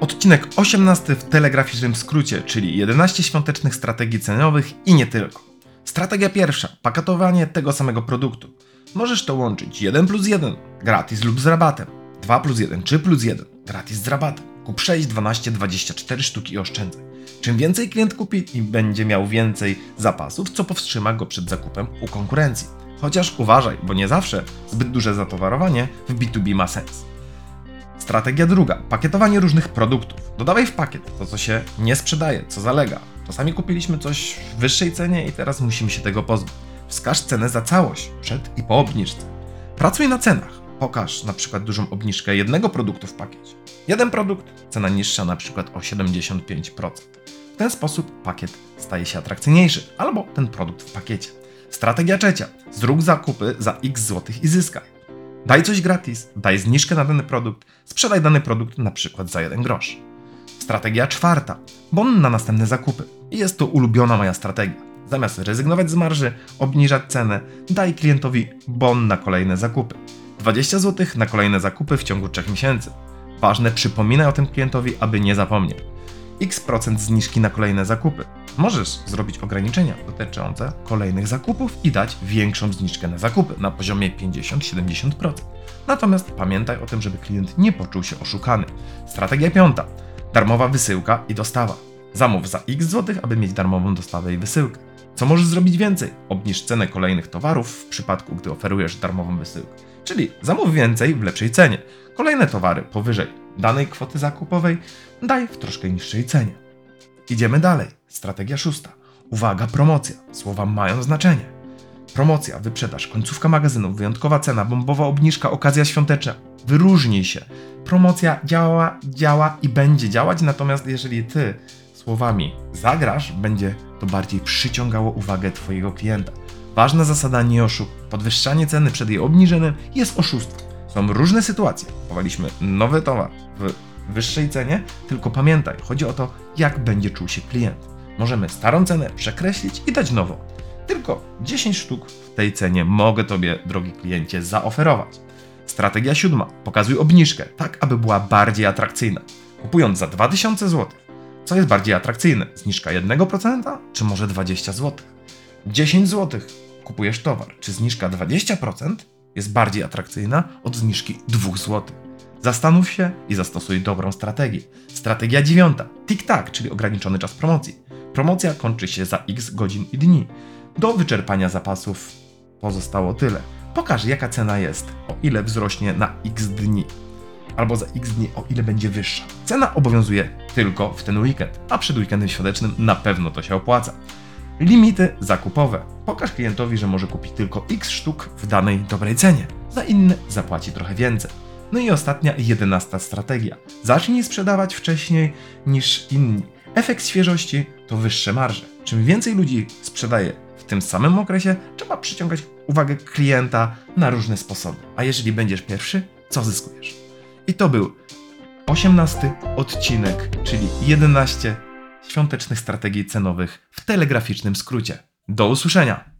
Odcinek 18 w telegraficznym skrócie, czyli 11 świątecznych strategii cenowych i nie tylko. Strategia pierwsza, paketowanie tego samego produktu. Możesz to łączyć 1 plus 1, gratis lub z rabatem. 2 plus 1 czy plus 1, gratis z rabatem. Kup 6, 12, 24 sztuki i oszczędzaj. Czym więcej klient kupi, im będzie miał więcej zapasów, co powstrzyma go przed zakupem u konkurencji. Chociaż uważaj, bo nie zawsze zbyt duże zatowarowanie w B2B ma sens. Strategia druga. Pakietowanie różnych produktów. Dodawaj w pakiet to, co się nie sprzedaje, co zalega. Czasami kupiliśmy coś w wyższej cenie i teraz musimy się tego pozbyć. Wskaż cenę za całość, przed i po obniżce. Pracuj na cenach. Pokaż na przykład dużą obniżkę jednego produktu w pakiecie. Jeden produkt, cena niższa na przykład o 75%. W ten sposób pakiet staje się atrakcyjniejszy, albo ten produkt w pakiecie. Strategia trzecia. Zrób zakupy za x złotych i zyskaj. Daj coś gratis, daj zniżkę na dany produkt, sprzedaj dany produkt na przykład za 1 grosz. Strategia czwarta. Bon na następne zakupy. Jest to ulubiona moja strategia. Zamiast rezygnować z marży, obniżać cenę, daj klientowi bon na kolejne zakupy. 20 zł na kolejne zakupy w ciągu 3 miesięcy. Ważne, przypominaj o tym klientowi, aby nie zapomniał. X procent zniżki na kolejne zakupy. Możesz zrobić ograniczenia dotyczące kolejnych zakupów i dać większą zniżkę na zakupy na poziomie 50-70%. Natomiast pamiętaj o tym, żeby klient nie poczuł się oszukany. Strategia piąta. Darmowa wysyłka i dostawa. Zamów za x złotych, aby mieć darmową dostawę i wysyłkę. Co możesz zrobić więcej? Obniż cenę kolejnych towarów w przypadku, gdy oferujesz darmową wysyłkę. Czyli zamów więcej w lepszej cenie. Kolejne towary powyżej danej kwoty zakupowej daj w troszkę niższej cenie. Idziemy dalej. Strategia szósta. Uwaga, promocja. Słowa mają znaczenie. Promocja, wyprzedaż, końcówka magazynu, wyjątkowa cena, bombowa obniżka, okazja świąteczna. Wyróżnij się. Promocja działa, działa i będzie działać, natomiast jeżeli ty słowami zagrasz, będzie to bardziej przyciągało uwagę twojego klienta. Ważna zasada nie oszuk. Podwyższanie ceny przed jej obniżeniem jest oszustwem. Są różne sytuacje. Kupowaliśmy nowy towar w wyższej cenie, tylko pamiętaj, chodzi o to, jak będzie czuł się klient. Możemy starą cenę przekreślić i dać nową. Tylko 10 sztuk w tej cenie mogę Tobie, drogi kliencie, zaoferować. Strategia siódma. Pokazuj obniżkę, tak aby była bardziej atrakcyjna. Kupując za 2000 zł, co jest bardziej atrakcyjne? Zniżka 1% czy może 20 zł? 10 zł kupujesz towar, czy zniżka 20% jest bardziej atrakcyjna od zniżki 2 zł? Zastanów się i zastosuj dobrą strategię. Strategia dziewiąta. Tik-tak, czyli ograniczony czas promocji. Promocja kończy się za x godzin i dni. Do wyczerpania zapasów pozostało tyle. Pokaż jaka cena jest, o ile wzrośnie na x dni. Albo za x dni, o ile będzie wyższa. Cena obowiązuje tylko w ten weekend, a przed weekendem świątecznym na pewno to się opłaca. Limity zakupowe. Pokaż klientowi, że może kupić tylko x sztuk w danej dobrej cenie. Za inne zapłaci trochę więcej. No i ostatnia, jedenasta strategia. Zacznij sprzedawać wcześniej niż inni. Efekt świeżości to wyższe marże. Czym więcej ludzi sprzedaje w tym samym okresie, trzeba przyciągać uwagę klienta na różne sposoby. A jeżeli będziesz pierwszy, co zyskujesz? I to był 18 odcinek, czyli 11 świątecznych strategii cenowych w telegraficznym skrócie. Do usłyszenia!